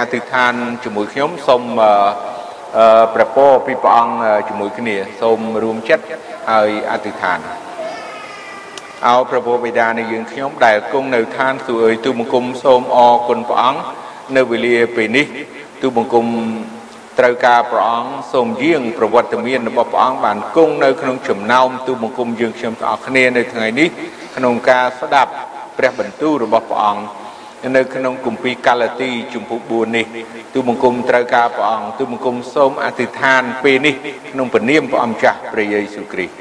អធិដ្ឋានជាមួយខ្ញុំសូមព្រះពរពីព្រះអង្គជាមួយគ្នាសូមរួមចិត្តហើយអធិដ្ឋានអោព្រះពុទ្ធបិតានៃយើងខ្ញុំដែលគង់នៅឋានសួគ៌អើយទូបង្គំសូមអរគុណព្រះអង្គនៅវេលាពេលនេះទូបង្គំត្រូវការព្រះអង្គសូមយាងប្រវត្តិមានរបស់ព្រះអង្គបានគង់នៅក្នុងចំណោមទូបង្គំយើងខ្ញុំទាំងអស់គ្នានៅថ្ងៃនេះក្នុងការស្ដាប់ព្រះបន្ទូលរបស់ព្រះអង្គ នៅក្នុងគម្ពីរកាឡាទីជំពូក4នេះទូបង្គំត្រូវការព្រះអង្គទូបង្គំសូមអធិដ្ឋានពេលនេះក្នុងព្រះនាមព្រះអង្គចាស់ព្រះយេស៊ូវគ្រីស្ទ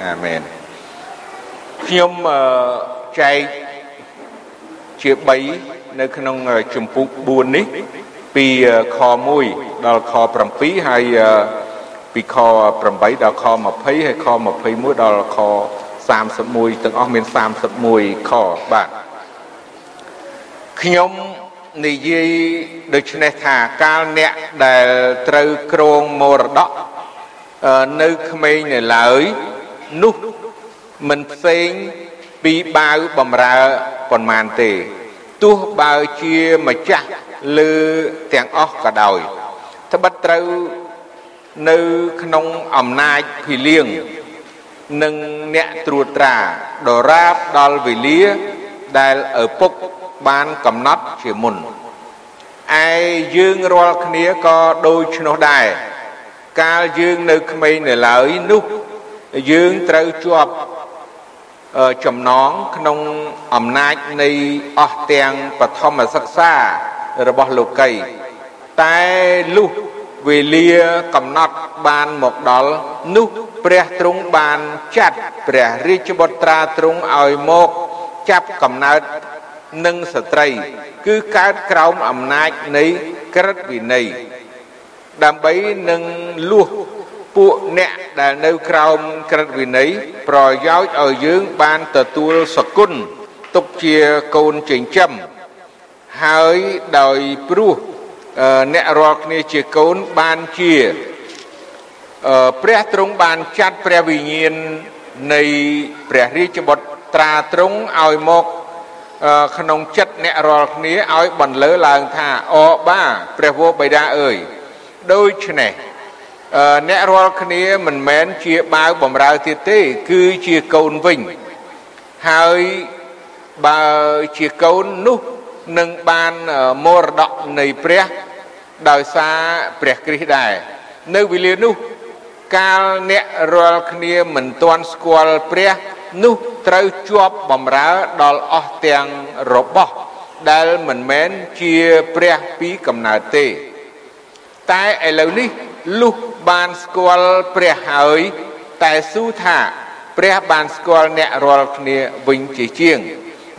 អាមែនខ្ញុំចែកជា3នៅក្នុងជំពូក4នេះពីខ1ដល់ខ7ហើយពីខ8ដល់ខ20ហើយខ21ដល់ខ31ទាំងអស់មាន31ខបាទ ខ្ញុំនិយាយដូច្នេះថាកាលអ្នកដែលត្រូវក្រងមរតកនៅក្មេងនៅឡើយនោះមិនផ្សេងពីបាវបំរើប៉ុន្មានទេទោះបើជាម្ចាស់លើទាំងអស់ក៏ដោយត្បិតត្រូវនៅក្នុងអំណាចភីលៀងនិងអ្នកត្រួតត្រាដរាបដល់វេលាដែលឪពុក បានកំណត់ជាមុនឯយើងរាល់គ្នាក៏ដូច្នោះដែរកាលយើងនៅក្មេងនៅឡើយនោះយើងត្រូវជាប់ចំណងក្នុងអំណាចនៃអស់ទាំងបឋមសិក្សារបស់លោកីតែលុះវេលាកំណត់បានមកដល់នោះព្រះទ្រង់បានចាត់ព្រះរាជបុត្រាទ្រង់ឲ្យមកចាប់កំណើត និងស្ត្រី គឺកើតក្រោមអំណាចនៃក្រឹតវិន័យដើម្បីនឹងលួសពួកអ្នកដែលនៅក្រោមក្រឹតវិន័យប្រយោជន៍ឲ្យយើងបានទទួលសគុណទុកជាកូនចិញ្ចឹមហើយដោយព្រោះអ្នករាល់គ្នាជាកូនបានជាព្រះទ្រង់បានចាត់ព្រះវិញ្ញាណនៃព្រះរាជបុត្រាទ្រង់ឲ្យមក ក្នុងចិត្តអ្នករាល់គ្នាឲ្យបន្លឺឡើងថាអបាព្រះវរបិតាអើយដូច្នេះអ្នករាល់គ្នាមិនមែនជាបាវបំរើទៀតទេ គឺជាកូនវិញហើយបើជាកូននោះនឹងបានមរតកនៃព្រះដោយសារព្រះគ្រីស្ទដែរនៅវេលានោះកាលអ្នករាល់គ្នាមិនទាន់ស្គាល់ព្រះ នោះត្រូវជាប់បំរើដល់អស់ទាំងរបស់ដែលមិនមែនជាព្រះពីកំណើតទេ តែឥឡូវនេះលុះបានស្គាល់ព្រះហើយ តែស៊ូថាព្រះបានស្គាល់អ្នករាល់គ្នាវិញជាជាង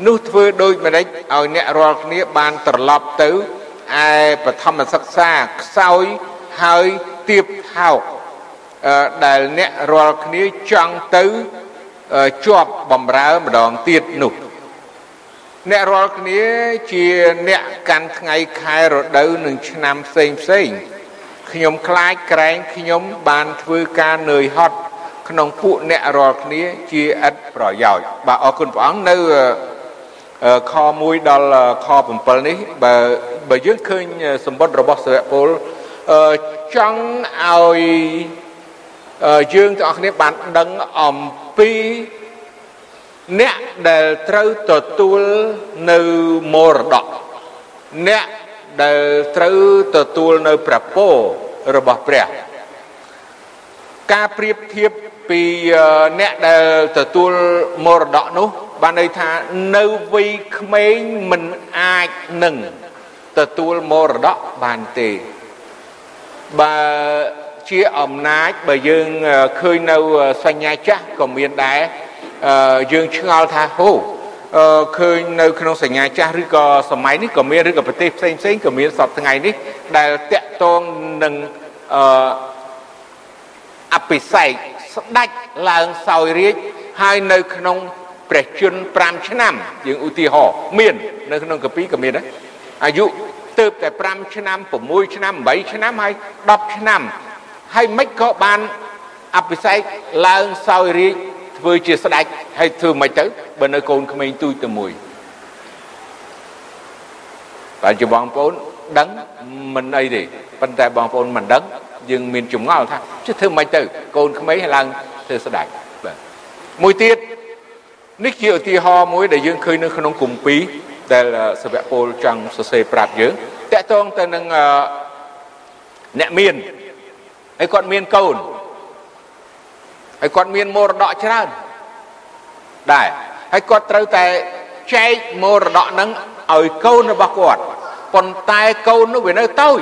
នោះធ្វើដូចម្ដេចឲ្យអ្នករាល់គ្នាបានត្រឡប់ទៅឯបឋមសិក្សាខ្សោយហើយទៀបថោកដែលអ្នករាល់គ្នាចង់ទៅ ជាប់បំរើម្ដងទៀតនោះអ្នករាល់គ្នាជាអ្នកកាន់ថ្ងៃខែរដូវនិងឆ្នាំផ្សេងផ្សេងខ្ញុំខ្លាចក្រែងខ្ញុំបានធ្វើការនឿយហត់ក្នុងពួកអ្នករាល់គ្នាជាឥតប្រយោជន៍បាទអរគុណព្រះអង្គនៅខ1ដល់ខ7នេះបើបើយើងឃើញសម្បត្តិរបស់សាវកពលចង់ឲ្យយើងទាំងអស់គ្នាបានដឹងអំ ពីអ្នកដែលត្រូវទទួលនៅមរតកអ្នកដែលត្រូវទទួលនៅព្រះពររបស់ព្រះការប្រៀបធៀបពីអ្នកដែលទទួលមរតកនោះ បានន័យថានៅវ័យក្មេងមិនអាចនឹងទទួលមរតកបានទេបើ ជាអំណាចបើយើងឃើញនៅសញ្ញាចាស់ក៏មានដែរយើងឆ្ងល់ថាហូឃើញនៅក្នុងសញ្ញាចាស់ឬក៏សម័យនេះក៏មានឬក៏ប្រទេសផ្សេងផ្សេងក៏មានសពថ្ងៃនេះដែលតាក់ទងនឹងអឺអភិសេកស្ដេចឡើងសោយរាជហើយនៅក្នុងព្រះជន្ម5ឆ្នាំយើងឧទាហរណ៍មាននៅក្នុងកាពីក៏មានដែរអាយុទៅតែ5ឆ្នាំ6ឆ្នាំ8ឆ្នាំហើយ10ឆ្នាំ ហើយមិនក៏បានអភិសេកឡើងសោយរាជធ្វើជាស្ដេចហើយធ្វើមិនទៅបើនៅកូនក្មេងទូចតែមួយបាទជាបងប្អូនដឹងមិនអីទេប៉ុន្តែបងប្អូនមិនដឹងយើងមានចម្ងល់ថាជិះធ្វើមិនទៅកូនក្មេងឲ្យឡើងធ្វើស្ដេចបាទមួយទៀតនេះជាឧទាហរណ៍មួយដែលយើងឃើញនៅក្នុងគម្ពីរដែលសាវកពលចង់សរសេរប្រាប់យើងតកតងទៅនឹងអ្នកមាន ហើយគាត់មានកូនហើយគាត់មានមរតកច្រើនដែរហើយគាត់ត្រូវតែចែកមរតកហ្នឹងឲ្យកូនរបស់គាត់ប៉ុន្តែកូននោះវានៅតូច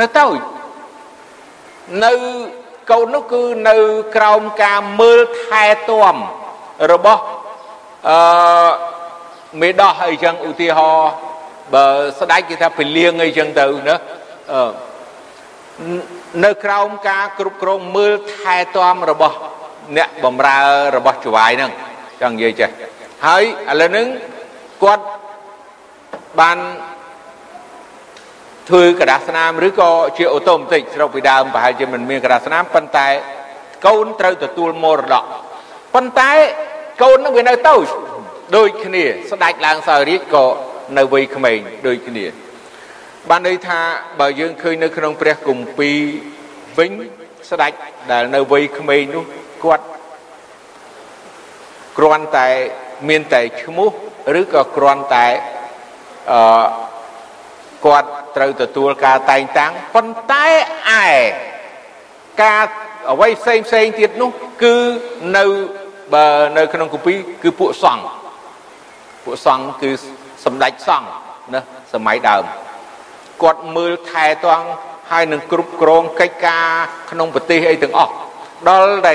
នៅតូចនៅកូននោះគឺនៅក្រោមការមើលថែទាំរបស់អឺមេដោះអីចឹងឧទាហរណ៍បើស្ដេចគេថាពលាងអីចឹងទៅណាអឺ នៅក្រោមការគ្រប់គ្រងមើលថែទាំរបស់អ្នកបំរើរបស់ចវាយហ្នឹងចង់និយាយចេះហើយឥឡូវហ្នឹងគាត់បានធ្វើกระดาษស្នាមឬក៏ជាអូតូម៉ាទិកស្រុកពីដើមប្រហែលជាមិនមានកระดาษស្នាមប៉ុន្តែកូនត្រូវទទួលមរតកប៉ុន្តែកូននឹងវានៅតូចដូចគ្នា ស្ដេចឡើងសោយរាជក៏នៅវ័យក្មេងដូចគ្នា បានន័យថាបើយើងឃើញនៅក្នុងព្រះគម្ពីរវិញស្ដេចដែលនៅវ័យក្មេងនោះគាត់គ្រាន់តែមានតែឈ្មោះឬក៏គ្រាន់តែអឺគាត់ត្រូវទទួលការតែងតាំងប៉ុន្តែឯការអ្វីផ្សេងផ្សេងទៀតនោះគឺនៅបើនៅក្នុងគម្ពីរគឺពួកសង្ឃពួកសង្ឃគឺសម្ដេចសង្ឃណាសម័យដើម គាត់មើលថែទាំហើយនឹងគ្រប់គ្រងកិច្ចការក្នុងប្រទេសអីទាំងអស់ដល់តែ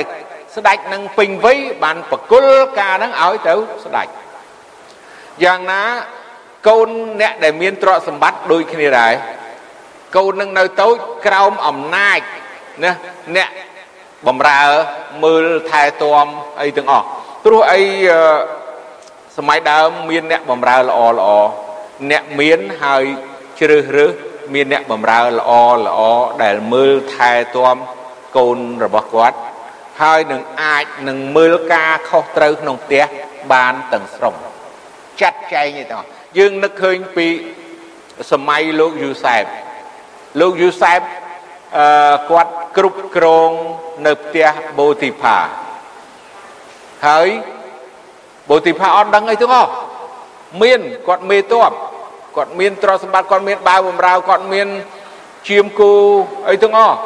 ស្ដេចនឹងពេញវ័យបានបកុលការនឹងឲ្យទៅស្ដេចយ៉ាងណាកូនអ្នកដែលមានទ្រព្យសម្បត្តិដូចគ្នាដែរកូននឹងនៅតូចក្រោមអំណាចណាអ្នកបំរើមើលថែទាំអីទាំងអស់ព្រោះអីសម័យដើមមានអ្នកបំរើល្អល្អអ្នកមានហើយ ជ្រើសរើសមានអ្នកបំរើល្អល្អដែលមើលថែទាំកូនរបស់គាត់ហើយនឹងអាចនឹងមើលការខុសត្រូវក្នុងផ្ទះបានទាំងស្រុងចាត់ចែងនេះទាំងយើងនឹកឃើញពីសម័យលោកយូសែបលោកយូសែបអឺគាត់គ្រប់គ្រងនៅផ្ទះបូទីផាហើយបូទីផាអត់ដឹងអីទាំងអស់មានគាត់មេតប គាត់មានទ្រព្យសម្បត្តិគាត់មានបាវបំរើគាត់មានជាមគូអីទាំងអស់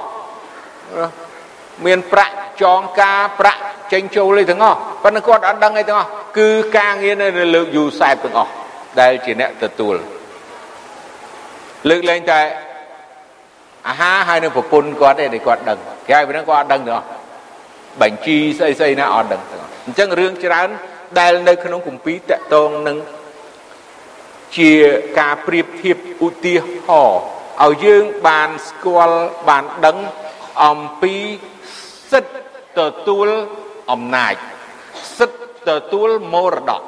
មានប្រាក់ចងការប្រាក់ចេញចូលអីទាំងអស់ប៉ុន្តែគាត់អត់ដឹងអីទាំងអស់គឺការងារនៅលើកយូសែបទាំងអស់ដែលជាអ្នកទទួលលើកលែងតែអាហារហើយនៅប្រពន្ធគាត់ទេដែលគាត់ដឹងគេឲ្យហ្នឹងគាត់អត់ដឹងទាំងអស់បញ្ជីស្អីស្អីណាអត់ដឹងទាំងអស់អញ្ចឹងរឿងច្រើនដែលនៅក្នុងគម្ពីរតកតងនឹង ជាការប្រៀបធៀបឧទាហរណ៍ឲ្យយើងបានស្គាល់បានដឹងអំពីសិទ្ធទទួលអំណាចសិទ្ធទទួលមរតក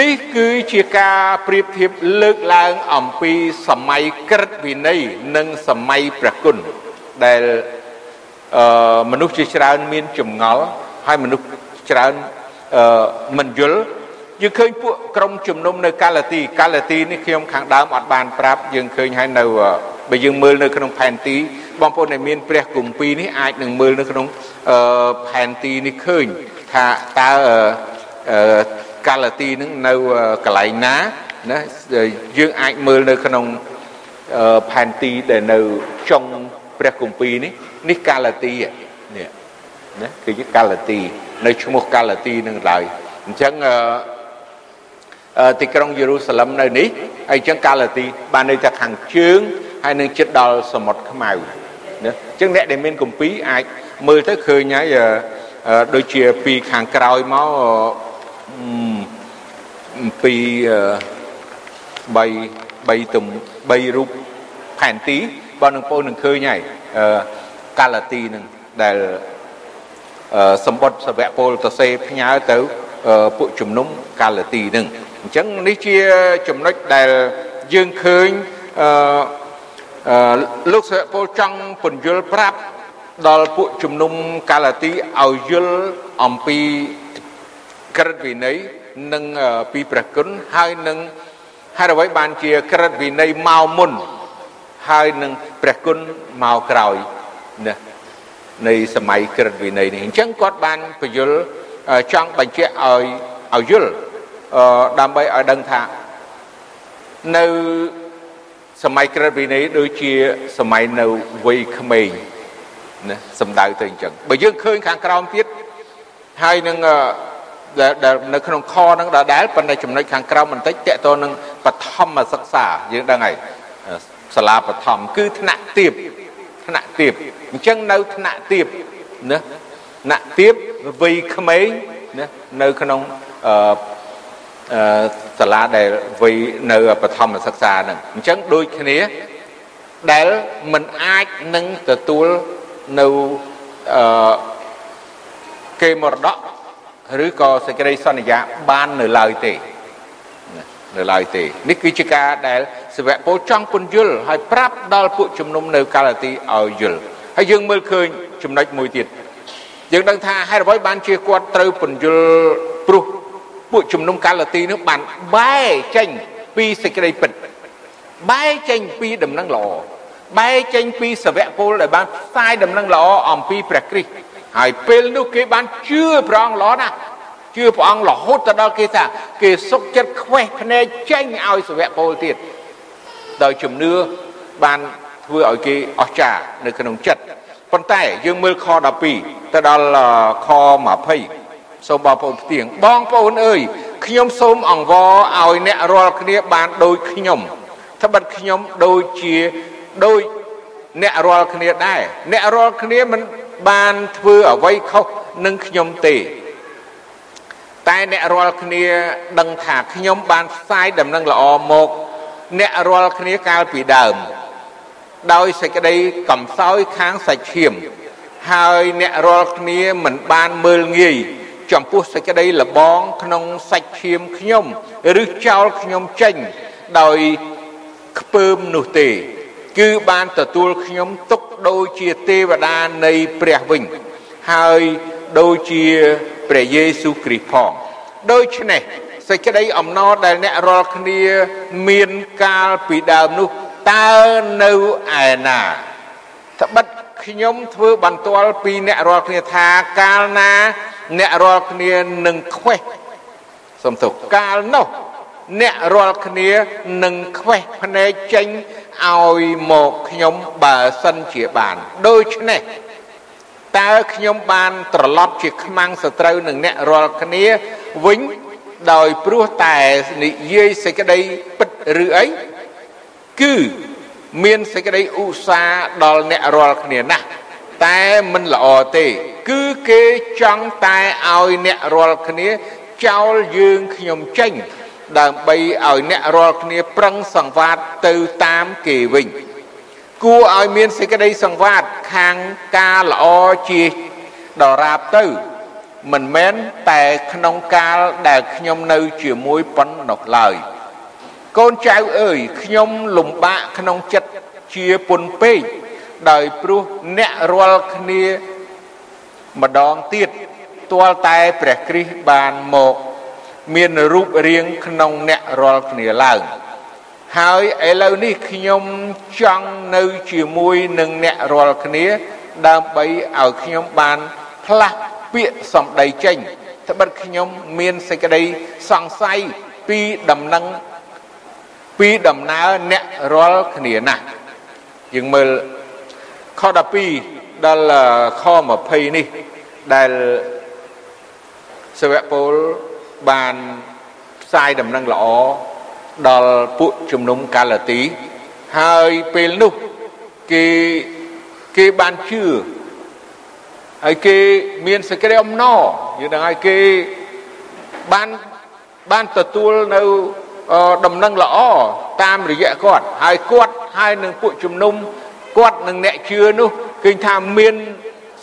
នេះគឺជាការប្រៀបធៀបលើកឡើងអំពីសម័យក្រឹតវិន័យនិងសម័យព្រះគុណដែលអឺមនុស្សជាច្រើនមានចម្ងល់ហើយមនុស្សច្រើនអឺមិនយល់ យើងឃើញពួកក្រុមជំនុំនៅកាឡាទីកាឡាទីនេះខ្ញុំខាងដើមអត់បានប្រាប់យើងឃើញហើយនៅបើយើងមើលនៅក្នុងផែនទីបងប្អូនដែលមានព្រះគម្ពីរនេះអាចនឹងមើលនៅក្នុងអឺផែនទីនេះឃើញថាតើអឺកាឡាទីនឹងនៅកន្លែងណាណាយើងអាចមើលនៅក្នុងផែនទីដែលនៅចុងព្រះគម្ពីរនេះនេះកាឡាទីនេះណាគឺជាកាឡាទី នៅឈ្មោះកាឡាទីនឹងឡើយអញ្ចឹងអឺ ទីក្រុងយេរូសាឡឹមនៅនេះហើយអញ្ចឹងកាឡាទីបាននៅតែខាងជើងហើយនឹងជិតដល់សមុទ្រខ្មៅណាអញ្ចឹងអ្នកដែលមានគម្ពីរអាចមើលទៅឃើញហើយដូចជាពីខាងក្រោយមកពី3 3ទំ3រូបផែនទីបើនឹងពោនឹងឃើញហើយកាឡាទីនឹងដែលសម្បត្តិសវៈពលតសេផ្ញើទៅពួកជំនុំកាឡាទីនឹង អញ្ចឹងនេះជាចំណុចដែលយើងឃើញអឺលោកសវៈពលចង់ពន្យល់ប្រាប់ដល់ពួកជំនុំកាឡាទីឲ្យយល់អំពីក្រឹតវិន័យនិងពីព្រះគុណហើយនឹងហើយអ្វីបានជាក្រិតវិន័យមកមុនហើយនឹងព្រះគុណមកក្រោយណានៃសម័យក្រិតវិន័យនេះអញ្ចឹងគាត់បានបញ្យលចង់បញ្ជាក់ឲ្យឲ្យយល់ ដើម្បីឲ្យដឹងថានៅសម័យក្រិតវិន័យដូចជាសម័យនៅវ័យក្មេងណាសំដៅទៅអញ្ចឹងបើយើងឃើញខាងក្រោមទៀតហើយនឹងដែលនៅក្នុងខហ្នឹងដដែលប៉ុន្តែចំណុចខាងក្រោមបន្តិចតកតនឹងបឋមសិក្សាយើងដឹងហើយសាលាបឋមគឺថ្នាក់ទៀបថ្នាក់ទៀបអញ្ចឹងនៅថ្នាក់ទៀបណាថ្នាក់ទៀបវ័យក្មេងណានៅក្នុងអឺ សាលាដែលវ័យនៅបឋមសិក្សាហ្នឹងអញ្ចឹងដូចគ្នាដែលมันអាចនឹងទទួលនៅអឺគេមរតកឬក៏សេចក្តីសន្យាបាននៅឡើយទេនៅឡើយទេនេះគឺជាការដែលសាវកពលចង់ពន្យល់ហើយប្រាប់ដល់ពួកជំនុំនៅកាឡាទីឲ្យយល់ហើយយើងមើលឃើញចំណុចមួយទៀតយើងដឹងថាហេតុអ្វីបានជាគាត់ត្រូវពន្យល់ព្រោះ ពួកជំនុំកាឡាទីនោះបានបែកចេញពីសេចក្តីពិតបែកចេញពីដំណឹងល្អបែកចេញពីសាវកពលដែលបានផ្សាយដំណឹងល្អអំពីព្រះគ្រីស្ទហើយពេលនោះគេបានជឿព្រះអង្គល្អណាស់ជឿព្រះអង្គរហូតទៅដល់គេថាគេសុកចិត្តខ្វេះភ្នែកចេញឲ្យសាវកពលទៀតដោយជំនឿបានធ្វើឲ្យគេអស្ចារ្យនៅក្នុងចិត្តប៉ុន្តែយើងមើលខ12ទៅដល់ខ20 សូមបងប្អូនផ្ទៀងបងប្អូនអើយខ្ញុំសូមអង្វរឲ្យអ្នករាល់គ្នាបានដូចខ្ញុំត្បិតខ្ញុំដូចជាដូចអ្នករាល់គ្នាដែរអ្នករាល់គ្នាមិនបានធ្វើអ្វីខុសនឹងខ្ញុំទេតែអ្នករាល់គ្នាដឹងថាខ្ញុំបានផ្សាយដំណឹងល្អមកអ្នករាល់គ្នាកាលពីដើម ដោយសេចក្តីកំសោយខាងសាច់ឈាម ហើយអ្នករាល់គ្នាមិនបានមើលងាយ ចំពោះសេចក្តីលបងក្នុងសាច់ឈាមខ្ញុំឬចោលខ្ញុំចេញដោយខ្ពើមនោះទេ គឺបានទទួលខ្ញុំទុកដូចជាទេវតានៃព្រះវិញ ហើយដូចជាព្រះយេស៊ូវគ្រីស្ទផងដូច្នេះសេចក្តីអំណរដែលអ្នករាល់គ្នាមានកាលពីដើមនោះតើនៅឯណាត្បិតខ្ញុំធ្វើបន្ទាល់ពីអ្នករាល់គ្នាថាកាលណា អ្នករាល់គ្នានឹងខ្វេះសំទោសកាលនោះអ្នករាល់គ្នានឹងខ្វេះភ្នែកចេញឲ្យមកខ្ញុំបើសិនជាបានដូច្នេះតើខ្ញុំបានត្រឡប់ជាខ្មាំងសត្រូវនឹងអ្នករាល់គ្នាវិញដោយព្រោះតែនិយាយសេចក្តីពិតឬអីគឺមានសេចក្តីឧស្សាហ៍ដល់អ្នករាល់គ្នាណាស់ តែមិនល្អទេ គឺគេចង់តែឲ្យអ្នករាល់គ្នាចោលយើងខ្ញុំចេញ ដើម្បីឲ្យអ្នករាល់គ្នាប្រឹងសង្វាតទៅតាមគេវិញគួរឲ្យមានសេចក្តីសង្វាតខាងការល្អជាដរាបទៅ មិនមែនតែក្នុងកាលដែលខ្ញុំនៅជាមួយប៉ុណ្ណោះឡើយកូនចៅអើយខ្ញុំលំបាកក្នុងចិត្តជាពុនពេក ដោយព្រោះអ្នករាល់គ្នាម្ដងទៀតទាល់តែព្រះគ្រីស្ទបានមក មានរូបរាងក្នុងអ្នករាល់គ្នាឡើងហើយឥឡូវនេះខ្ញុំចង់នៅជាមួយនឹងអ្នករាល់គ្នា ដើម្បីឲ្យខ្ញុំបានផ្លាស់ពាក្យសម្ដីចេញត្បិតខ្ញុំមានសេចក្តីសង្ស័យពីដំណឹងពីដំណើរអ្នករាល់គ្នាណាស់យើងមើល ខ12ដល់ខ20នេះដែលសាវកពលបានផ្សាយដំណឹងល្អដល់ពួកជំនុំកាឡាទី ហើយពេលនោះគេគេបានជឿហើយគេមានសេចក្តីអំណរយើងដឹងហើយគេបានបានទទួលនៅដំណឹងល្អតាមរយៈគាត់ហើយគាត់ហើយនឹងពួកជំនុំ គាត់នឹងអ្នកជឿនោះឃើញថាមាន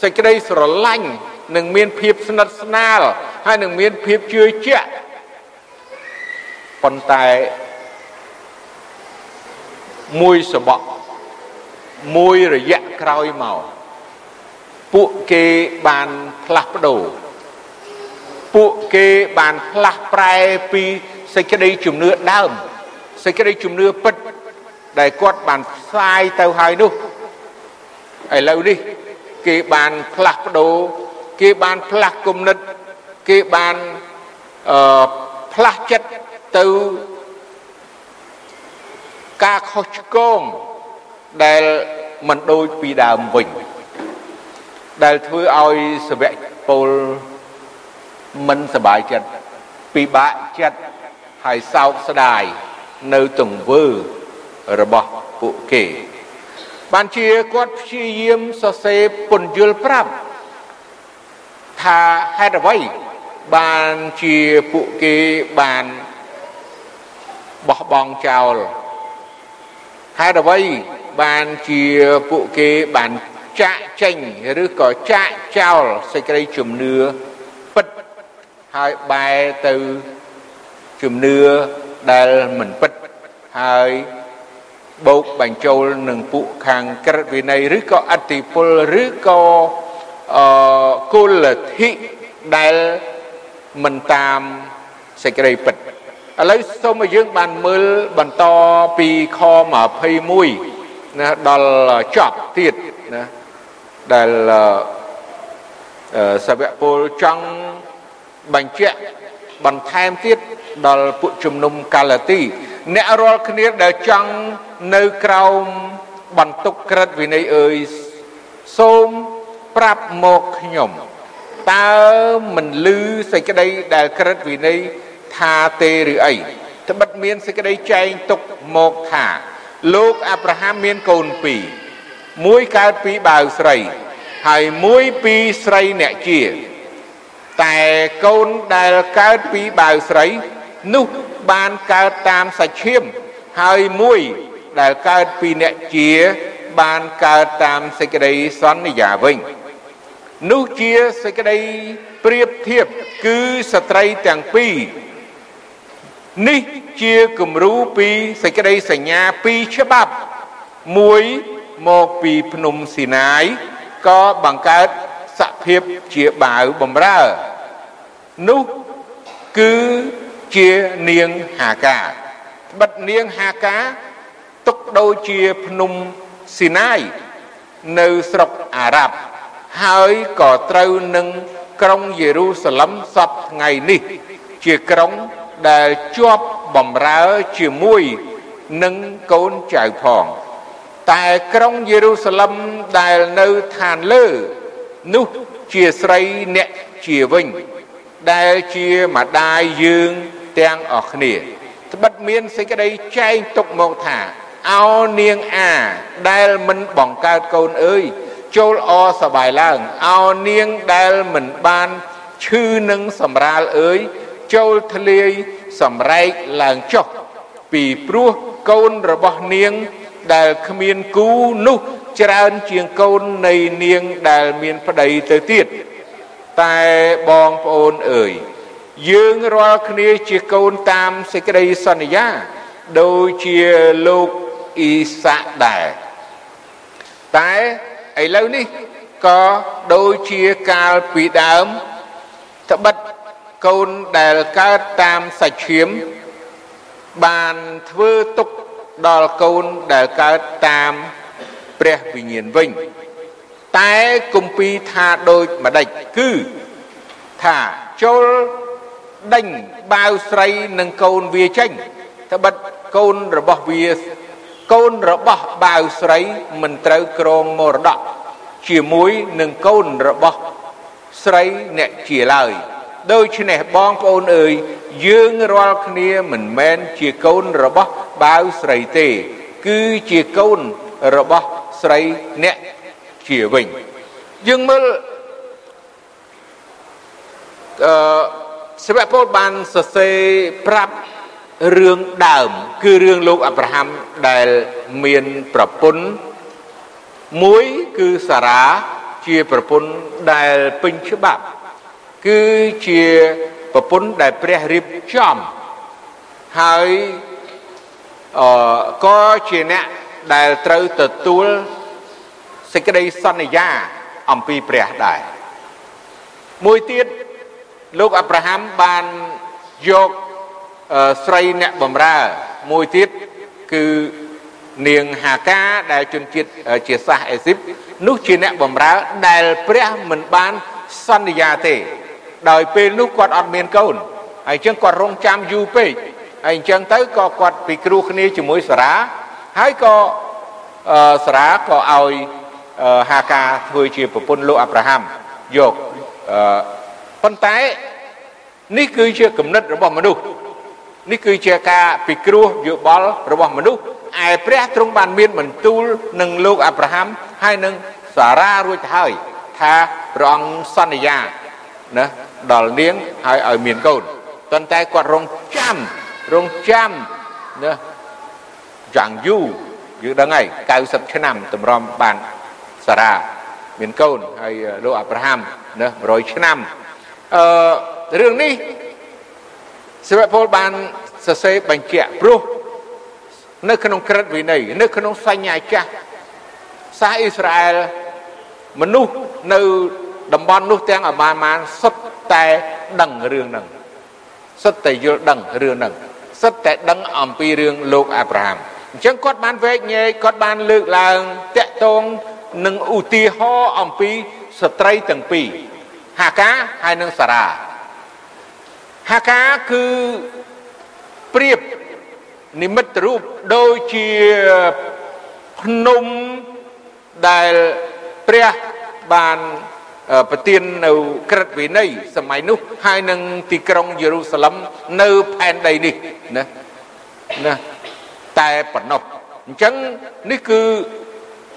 សេចក្តីស្រឡាញ់នឹងមានភាពស្និទ្ធស្នាលហើយនឹងមានភាពជឿជាក់ប៉ុន្តែមួយសបកមួយរយៈក្រោយមកពួកគេបានផ្លាស់ប្ដូរពួកគេបានផ្លាស់ប្រែពីសេចក្តីជំនឿដើមសេចក្តីជំនឿពិត ដែលគាត់បានផ្សាយទៅហើយនោះឥឡូវនេះគេបានផ្លាស់ប្ដូរគេបានផ្លាស់គំនិតគេបានអឺផ្លាស់ចិត្តទៅការខុសឆ្គងដែលមិនដូចពីដើមវិញដែលធ្វើឲ្យសវៈពលមិនសบายចិត្តពិបាកចិត្តហើយសោកស្ដាយនៅទង្វើ របស់ពួកគេ បានជាគាត់ព្យាយាមសរសេរពន្យល់ប្រាប់ថាហេតុអ្វីបានជាពួកគេបានបោះបង់ចោលហេតុអ្វីបានជាពួកគេបានចាក់ចេញឬក៏ចាក់ចោលសេចក្តីជំនឿពិតហើយបែរទៅជំនឿដែលមិនពិតហើយ បោកបញ្ចូលនឹងពួកខាងក្រឹតវិន័យឬក៏អតិពលឬក៏អឺគុលធិដែលមិនតាមសេចក្តីពិតឥឡូវសូមឲ្យយើងបានមើលបន្តពីខ21ណាដល់ចប់ទៀតណាដែលសាវកពលចង់បញ្ជាក់បន្ថែមទៀតដល់ពួកជំនុំកាឡាទី អ្នករាល់គ្នាដែលចង់ នៅក្រោមបន្ទុកក្រិតវិន័យអើយសូមប្រាប់មកខ្ញុំតើមិនលឺសេចក្តីដែលក្រិតវិន័យថាទេឬអីត្បិតមានសេចក្តីចែងទុកមកថា លោកអាប់រ៉ាហាំមានកូនពីរមួយកើតពីបាវស្រី ហើយមួយពីស្រីអ្នកជា តែកូនដែលកើតពីបាវស្រី នោះបានកើតតាមសាច់ឈាមហើយមួយ ដែលកើតពីអ្នកជា បានកើតតាមសេចក្តីសន្យាវិញនោះជាសេចក្តីប្រៀបធៀបគឺស្ត្រីទាំងពីរនេះជាគំរូពីសេចក្តីសញ្ញាពីរច្បាប់មួយមកពីភ្នំស៊ីណាយក៏បង្កើតសភាពជាបាវបំរើនោះគឺជានាងហាកាបិទនាងហាកា ទុកដូចជាភ្នំស៊ីណាយនៅស្រុកអារ៉ាប់ហើយក៏ត្រូវនឹងក្រុងយេរូសាឡឹមសពថ្ងៃនេះ ជាក្រុងដែលជាប់បំរើជាមួយនឹងកូនចៅផង តែក្រុងយេរូសាឡឹមដែលនៅឋានលើនោះជាស្រីអ្នកជាវិញ ដែលជាម្ដាយយើងទាំងអស់គ្នាត្បិតមានសេចក្តីចែងទុកមកថា អោនាងអា ដែលមិនបង្កើតកូនអើយចូលអសបាយឡើងអោនាងដែលមិនបានឈឺនឹងសម្រាលអើយចូលធ្លាយសម្រែកឡើងចុះពីព្រោះកូនរបស់នាងដែលគ្មានគូនោះច្រើនជាងកូននៃនាងដែលមានប្តីទៅទៀតតែបងប្អូនអើយយើងរាល់គ្នាជាកូនតាមសេចក្តីសន្យា ដូចជាលោក អ៊ីសាក់ដែរតែឥឡូវនេះក៏ដូចជាកាលពីដើមត្បិតកូនដែលកើតតាមសាច់ឈាមបានធ្វើទុកដល់កូនដែលកើតតាមព្រះវិញ្ញាណវិញតែគម្ពីរថាដូចម្ដេចគឺថាចូលដេញបាវស្រីនិងកូនវាចេញត្បិតកូនរបស់វា កូនរបស់បាវស្រីមិនត្រូវក្រងមរតកជាមួយនឹងកូនរបស់ស្រីអ្នកជាឡើយដូច្នេះបងប្អូនអើយយើងរាល់គ្នាមិនមែនជាកូនរបស់បាវស្រីទេ គឺជាកូនរបស់ស្រីអ្នកជាវិញយើងមើលអឺសិវៈពលបានសរសេរប្រាប់ រឿងដើម គឺរឿងលោកអាប់រ៉ាហាំដែលមានប្រពន្ធមួយគឺសារ៉ាជាប្រពន្ធដែលពេញច្បាប់ គឺជាប្រពន្ធដែលព្រះរៀបចំហើយអឺក៏ជាអ្នកដែលត្រូវទទួលសេចក្តីសន្យាអំពីព្រះដែរមួយទៀតលោកអាប់រ៉ាហាំបានយក ស្រីអ្នកបម្រើ មួយទៀតគឺនាងហាកាដែលជនជាតិជាសាសអេស៊ីបនោះជាអ្នកបម្រើដែលព្រះមិនបានសន្យាទេ ដោយពេលនោះគាត់អត់មានកូនហើយអញ្ចឹងគាត់រងចាំយូរពេកហើយអញ្ចឹងទៅក៏គាត់ពិគ្រោះគ្នាជាមួយសារ៉ាហើយក៏សារ៉ាក៏ឲ្យហាកាធ្វើជាប្រពន្ធលោកអាប់រ៉ាហាំយកប៉ុន្តែនេះគឺជាគំនិតរបស់មនុស្ស នេះគឺជាការពិគ្រោះយោបល់របស់មនុស្សឯព្រះទ្រង់បានមានបន្ទូលនឹងលោកអាប់រ៉ាហាំហើយនឹងសារ៉ារួចទៅហើយថាព្រះអង្គសន្យាណាដល់នាងហើយឲ្យមានកូនប៉ុន្តែគាត់រងចាំរងចាំណាយ៉ាងយូរយើងដឹងហើយ90ឆ្នាំតម្រាំបានសារ៉ាមានកូនហើយលោកអាប់រ៉ាហាំណា100ឆ្នាំអឺរឿងនេះ សិវៈពលបានសរសេរបញ្ជាក់ព្រោះនៅក្នុងក្រឹតវិន័យនៅក្នុងសញ្ញាចាស់សាសអ៊ីស្រាអែលមនុស្សនៅតំបន់នោះទាំងអបានបានសុទ្ធតែដឹងរឿងហ្នឹងសុទ្ធតែយល់ដឹងរឿងហ្នឹងសុទ្ធតែដឹងអំពីរឿងលោកអាប់រ៉ាហាំអញ្ចឹងគាត់បានវែកញែកគាត់បានលើកឡើងតាក់ទងនឹងឧទាហរណ៍អំពីស្ត្រីទាំងពីរហាកាហើយនិងសារ៉ា ហាកាគឺប្រៀបនិមិត្តរូបដូចជាភ្នំដែលព្រះបានប្រទាននៅក្រឹតវិន័យសម័យនោះហើយនឹងទីក្រុងយេរូសាឡឹមនៅផែនដីនេះណាណាតែប៉ុណ្ណោះអញ្ចឹងនេះគឺ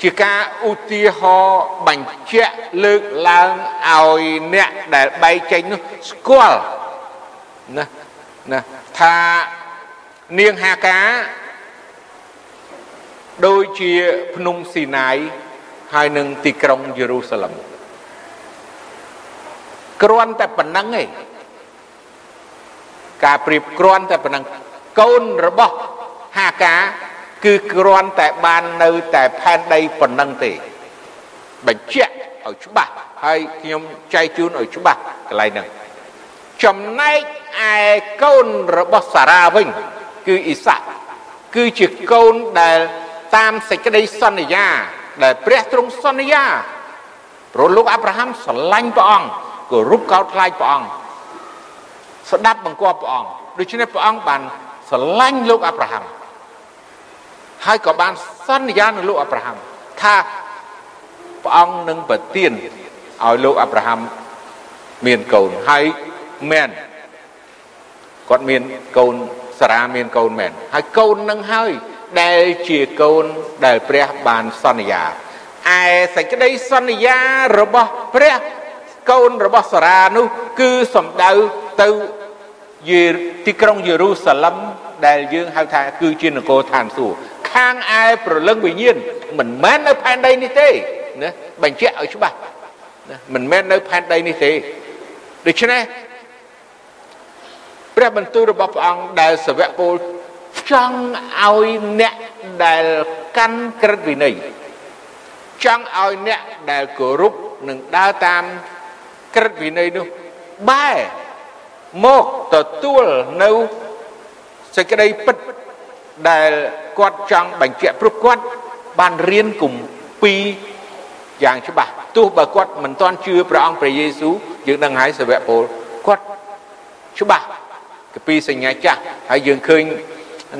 ជាការឧទាហរណ៍បញ្ជាក់លើកឡើងឲ្យអ្នកដែលបែកចេញនោះស្គាល់ ណាណាថានាងហាកាដូចជាភ្នំស៊ីណាយហើយនឹងទីក្រុងយេរូសាឡឹមគ្រាន់តែប៉ុណ្ណឹងឯងការប្រៀបគ្រាន់តែប៉ុណ្ណឹងកូនរបស់ហាកាគឺគ្រាន់តែបាននៅតែផែនដីប៉ុណ្ណឹងទេបញ្ជាក់ឲ្យច្បាស់ហើយខ្ញុំចែកជូនឲ្យច្បាស់កន្លែងហ្នឹង ចំណែកឯកូនរបស់សារ៉ាវិញ គឺអ៊ីសាក់គឺជាកូនដែលតាមសេចក្តីសន្យា ដែលព្រះទ្រង់សន្យាព្រោះលោកអាប់រ៉ាហាំស្រឡាញ់ព្រះអង្គគោរពកោតខ្លាចព្រះអង្គស្ដាប់បង្គាប់ព្រះអង្គដូច្នេះព្រះអង្គបានស្រឡាញ់លោកអាប់រ៉ាហាំហើយក៏បានសន្យានឹងលោកអាប់រ៉ាហាំថាព្រះអង្គនឹងប្រទានឲ្យលោកអាប់រ៉ាហាំមានកូនហើយ មែនគាត់មានកូនសារ៉ាមានកូនមែនហើយកូននឹងហើយដែលជាកូនដែលព្រះបានសន្យាឯសេចក្តីសន្យារបស់ព្រះកូនរបស់សារ៉ានោះ គឺសំដៅទៅយេទីក្រុងយេរូសាឡឹមដែលយើងហៅថាគឺជានគរឋានសួគ៌ខាងឯប្រលឹងវិញ្ញាណមិនមែននៅផែនដីនេះទេណាបញ្ជាក់ឲ្យច្បាស់ណាមិនមែននៅផែនដីនេះទេដូច្នេះ ព្រះបន្ទូលរបស់ព្រះអង្គដែលសាវកពលចង់ឲ្យអ្នកដែលកាន់ក្រឹតវិន័យចង់ឲ្យអ្នកដែលគោរពនិងដើរតាមក្រឹតវិន័យនោះបែរមកទទួលនៅសេចក្តីពិតដែលគាត់ចង់បញ្ជាក់ព្រោះគាត់បានរៀនគម្ពីរយ៉ាងច្បាស់ទោះបើគាត់មិនទាន់ជឿព្រះអង្គព្រះយេស៊ូវយើងដឹងហើយសាវកពលគាត់ច្បាស់ គម្ពីរសញ្ញាចាស់ហើយយើងឃើញ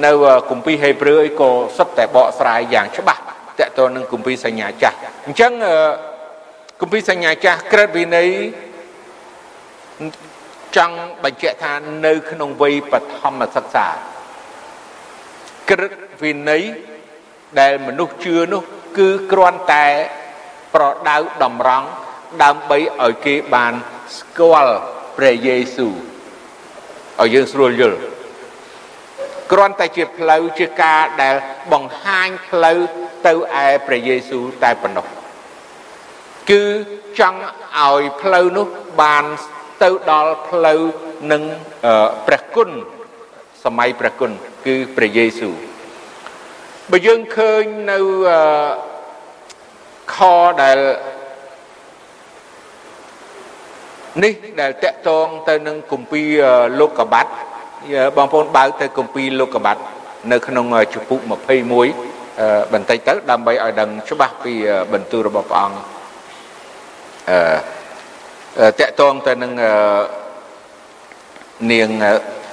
នៅគម្ពីរហេព្រើរក៏សុទ្ធតែបកស្រាយយ៉ាងច្បាស់តកតនឹងគម្ពីរសញ្ញាចាស់អញ្ចឹងគម្ពីរសញ្ញាចាស់ក្រឹតវិន័យចង់បញ្ជាក់ថានៅ ក្នុងវ័យបឋមសិក្សាក្រឹតវិន័យដែលមនុស្សជឿនោះ គឺគ្រាន់តែប្រដៅតម្រង់ដើម្បីឲ្យគេបានស្គាល់ព្រះយេស៊ូវ ឲ្យយើងស្រួលយល់គ្រាន់តែជាផ្លូវជាការដែលបង្ហាញផ្លូវទៅឯព្រះយេស៊ូវតែប៉ុណ្ណោះគឺចង់ឲ្យផ្លូវនោះបានទៅដល់ផ្លូវនឹងព្រះគុណសម័យព្រះគុណគឺព្រះយេស៊ូវបើយើងឃើញនៅខដែល នេះដែលតកតងទៅនឹងគម្ពីរលោកកបាត់បងប្អូនបើកទៅគម្ពីរលោកកបាត់នៅក្នុងជំពូក21បន្តិចទៅដើម្បីឲ្យដឹងច្បាស់ពីបន្ទូលរបស់ព្រះអង្គអឺតកតងទៅនឹងនាង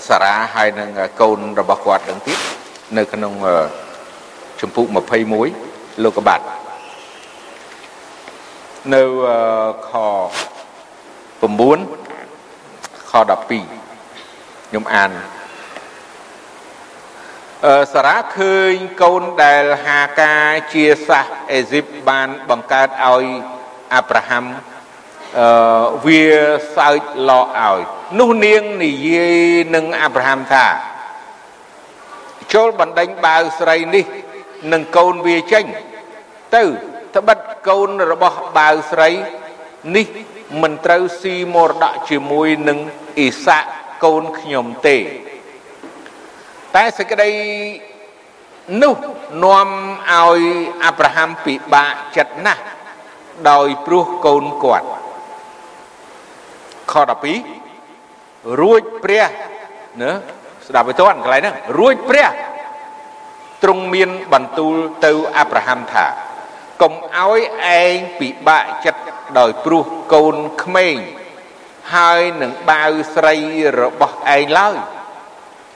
សារ៉ាហើយនឹងកូនរបស់គាត់នឹងទៀតនៅក្នុងជំពូក21លោកបាត់នៅខ 9ខ12ខ្ញុំអានអឺសារ៉ាឃើញកូនដែលហាការជាសាសអេស៊ីបបានបង្កើតឲ្យអាប់រ៉ាហាំអឺវាសើចឡកឲ្យនោះនាងនិយាយនឹងអាប់រ៉ាហាំថាចូលបណ្ដេញបាវស្រីនេះនឹងកូនវាចេញទៅត្បិតកូនរបស់បាវស្រីនេះ មិនត្រូវស៊ីមរតកជាមួយនឹងអ៊ីសាក់កូនខ្ញុំទេ តែសេចក្តីនោះនាំឲ្យអាប់រ៉ាហាំពិបាកចិត្តណាស់ដោយព្រោះកូនគាត់ខ12រួចព្រះណាស្ដាប់ឲ្យទាន់កន្លែងហ្នឹងរួចព្រះទ្រង់មានបន្ទូលទៅអាប់រ៉ាហាំថា កុំឲ្យឯងពិបាកចិត្តដោយព្រោះកូនក្មេងហើយនឹងបាវស្រីរបស់ឯងឡើយ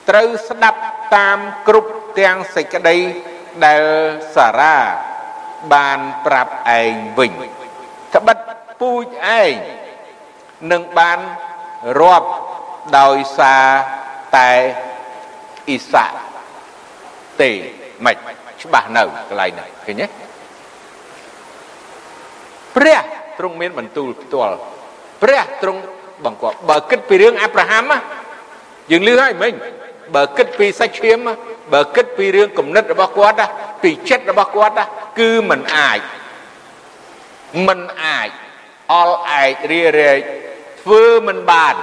ត្រូវស្ដាប់តាមគ្រប់ទាំងសេចក្តីដែលសារ៉ាបានប្រាប់ឯងវិញត្បិតពូជឯងនឹងបានរាប់ដោយសារតែអ៊ីសាទេមិនច្បាស់នៅកន្លែងនេះឃើញទេ ព្រះទ្រង់មានបន្ទូលផ្ទាល់ព្រះទ្រង់បង្គាប់បើគិតពីរឿងអាប់រ៉ាហាំយើងលឺហើយមិញបើគិតពីសាច់ឈាមបើគិតពីរឿងគំនិតរបស់គាត់ពីចិត្តរបស់គាត់គឺមិនអាចមិនអាចអល់ឯករារែកធ្វើមិនបាន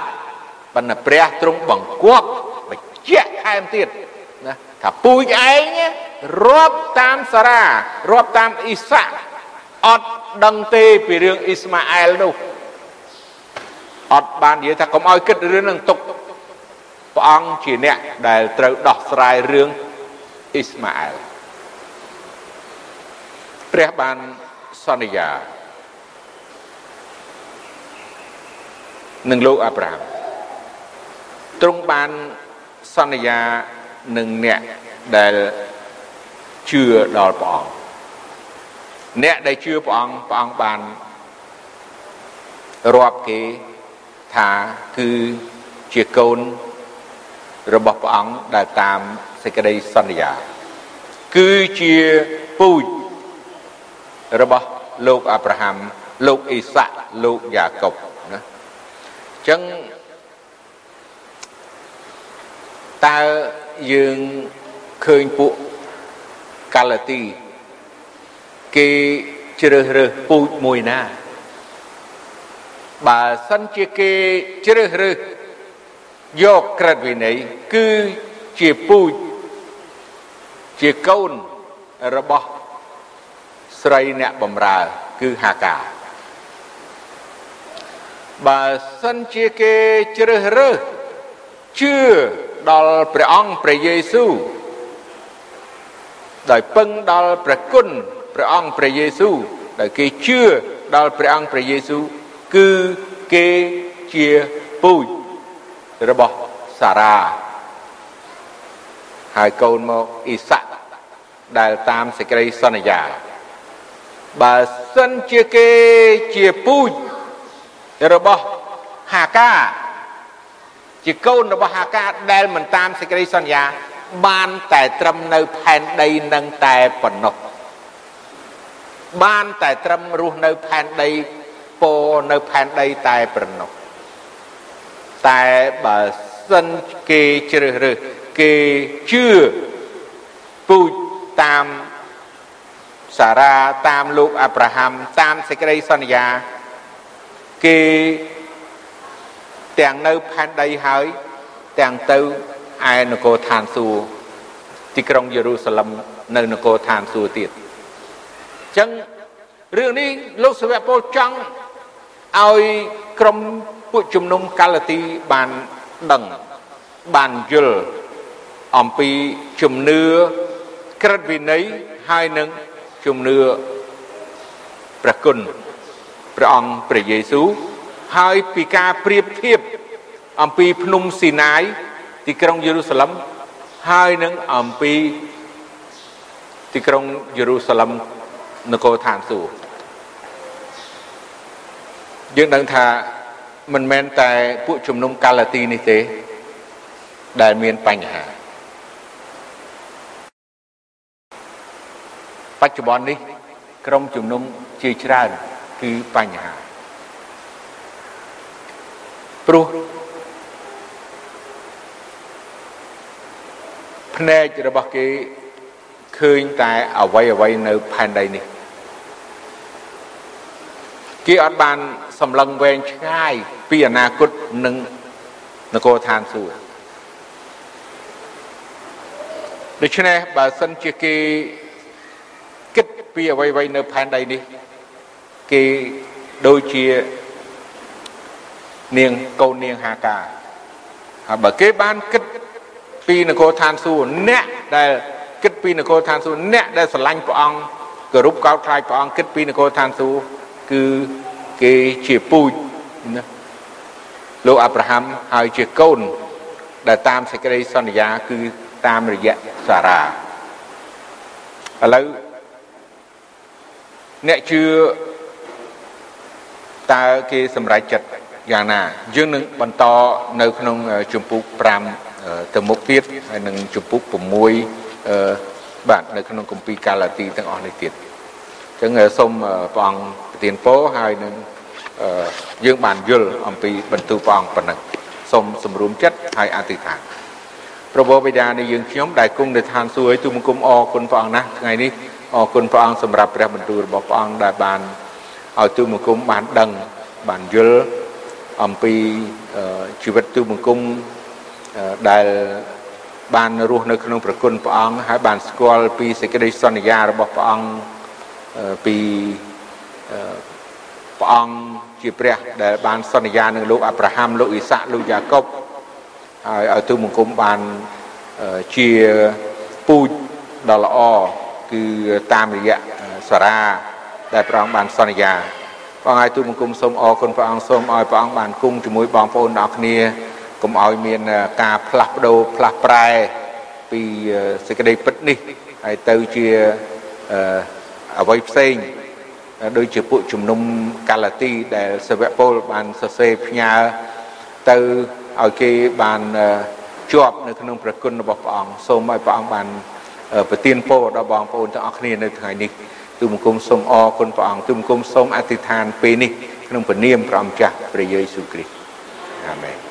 ប៉ុន្តែព្រះទ្រង់បង្គាប់បញ្ជាក់ថែមទៀតណាថាពូជឯងរាប់តាមសារ៉ារាប់តាមអ៊ីសាអត់ ដឹងទេពីរឿងអ៊ីស្ម៉ាអែលនោះអត់បាននិយាយថាកុំឲ្យគិតរឿងនឹងទុកព្រះអង្គជាអ្នកដែលត្រូវដោះស្រាយរឿងអ៊ីស្ម៉ាអែលព្រះបានសន្យានឹងលោកអាប់រ៉ាហាំទ្រង់បានសន្យានឹងអ្នកដែលជឿដល់ព្រះអង្គ អ្នកដែលជឿព្រះអង្គព្រះអង្គបានរាប់គេថាគឺជាកូនរបស់ព្រះអង្គដែលតាមសេចក្តីសន្យា គឺជាពូជរបស់លោកអាប់រ៉ាហាំលោកអ៊ីសាក់លោកយ៉ាកុបណាអញ្ចឹងតើយើងឃើញពួកកាឡាទី គេជ្រើសរើសពូជមួយណា បើសិនជាគេជ្រើសរើសយកក្រឹតវិន័យគឺជាពូជជាកូនរបស់ស្រីអ្នកបំរើ គឺហាកាបើសិនជាគេជ្រើសរើសជឿដល់ព្រះអង្គព្រះយេស៊ូវដោយពឹងដល់ព្រះគុណ ព្រះអង្គព្រះយេស៊ូវដែលគេជឿដល់ព្រះអង្គព្រះយេស៊ូវគឺគេជាពូជរបស់សារ៉ាហើយកូនមកអ៊ីសាក់ដែលតាមសេចក្តីសន្យាបើសិនជាគេជាពូជរបស់ហាកាជាកូនរបស់ហាកាដែលមិនតាមសេចក្តីសន្យា បានតែត្រឹមនៅផែនដីនឹងតែប៉ុណ្ណោះ បានតែត្រឹមរស់នៅផែនដីពោនៅផែនដីតែប៉ុណ្ណោះតែបើសិនគេជ្រើសរើសគេជឿពូជតាមសារ៉ាតាមលោកអាប់រ៉ាហាំតាមសេចក្តីសន្យាគេទាំងនៅផែនដីហើយទាំងទៅឯនគរឋានសួគ៌ទីក្រុងយេរូសាឡឹមនៅនគរឋានសួគ៌ទៀតអញ្ចឹងរឿងនេះលោកសាវកពលចង់ឲ្យក្រុមពួកជំនុំកាឡាទីបានដឹងបានយល់អំពីជំនឿក្រិតវិន័យហើយនឹងជំនឿព្រះគុណព្រះអង្គព្រះយេស៊ូវហើយពីការប្រៀបធៀបអំពីភ្នំស៊ីណាយទីក្រុងយេរូសាឡឹមហើយនឹងអំពីទីក្រុងយេរូសាឡឹម នគរឋានសួគ៌យើងដឹងថាមិនមែនតែពួកជំនុំកាឡាទីនេះទេ ដែលមានបញ្ហាបច្ចុប្បន្ននេះ ក្រុមជំនុំជាច្រើនគឺបញ្ហាព្រោះភ្នែករបស់គេឃើញតែអវ័យអវ័យនៅផែនដីនេះ គេអត់បានសម្លឹងវែងឆ្ងាយពីអនាគតនិងនគរឋានសួគ៌ដូច្នេះបើសិនជាគេគិតពីអ្វីៗនៅផែនដីនេះ គេដូចជានាងកូននាងហាកាហើយបើគេបានគិតពីនគរឋានសួគ៌អ្នកដែលគិតពីនគរឋានសួគ៌អ្នកដែលស្រឡាញ់ព្រះអង្គគោរពកោតខ្លាចព្រះអង្គគិតពីនគរឋានសួគ៌ គឺគេជាពូជណាលោកអាប់រ៉ាហាំហើយជាកូន ដែលតាមសេចក្តីសន្យា គឺតាមរយៈសារ៉ាឥឡូវអ្នកជឿតើគេសម្រេចចិត្តយ៉ាងណាយើងនឹងបន្តនៅក្នុងជំពូក5ទៅមុខទៀតហើយនឹងជំពូក6បាទនៅក្នុងគម្ពីរកាឡាទីទាំងអស់នេះទៀតអញ្ចឹងសូមព្រះអង្គ ប្រទានពរហើយនឹងយើងបានយល់អំពីបន្ទូលព្រះអង្គប៉ុណ្ណឹងសូមសម្រួមចិត្តហើយអធិដ្ឋានព្រះបិតានៃយើងខ្ញុំដែលគង់នៅឋានសួគ៌ទូមង្គមអរគុណព្រះអង្គណាស់ថ្ងៃនេះអរគុណព្រះអង្គសម្រាប់ព្រះបន្ទូលរបស់ព្រះអង្គដែលបានឲ្យទូមង្គមបានដឹងបានយល់អំពីជីវិតទូមង្គមដែលបានរស់នៅក្នុងប្រគុណព្រះអង្គហើយបានស្គាល់ពីសេចក្តីសន្យារបស់ព្រះអង្គពី ព្រះអង្គជាព្រះដែលបានសន្យានឹងលោកអាប់រ៉ាហាំលោកអ៊ីសាក់លោកយ៉ាកុបហើយឲ្យទូមង្គមបានជាពូជដ៏ល្អគឺតាមរយៈសារ៉ាដែលព្រះអង្គបានសន្យាព្រះអង្គឲ្យទូមង្គមសូមអរគុណព្រះអង្គសូមឲ្យព្រះអង្គបានគង់ជាមួយបងប្អូនទាំងអស់គ្នាកុំឲ្យមានការផ្លាស់ប្ដូរផ្លាស់ប្រែពីសេចក្តីពិតនេះហើយទៅជាអ្វីផ្សេង ដូចជាពួកជំនុំកាឡាទីដែលសាវកពលបានសរសេរផ្ញើទៅឲ្យគេបានជាប់នៅក្នុងព្រះគុណរបស់ព្រះអង្គសូមឲ្យព្រះអង្គបានប្រទានពរដល់បងប្អូនទាំងអស់គ្នានៅថ្ងៃនេះទូមង្គមសូមអរគុណព្រះអង្គទូមង្គមសូមអធិដ្ឋានពេលនេះក្នុងព្រះនាមព្រះអង្គម្ចាស់ព្រះយេស៊ូវគ្រីស្ទអាមែន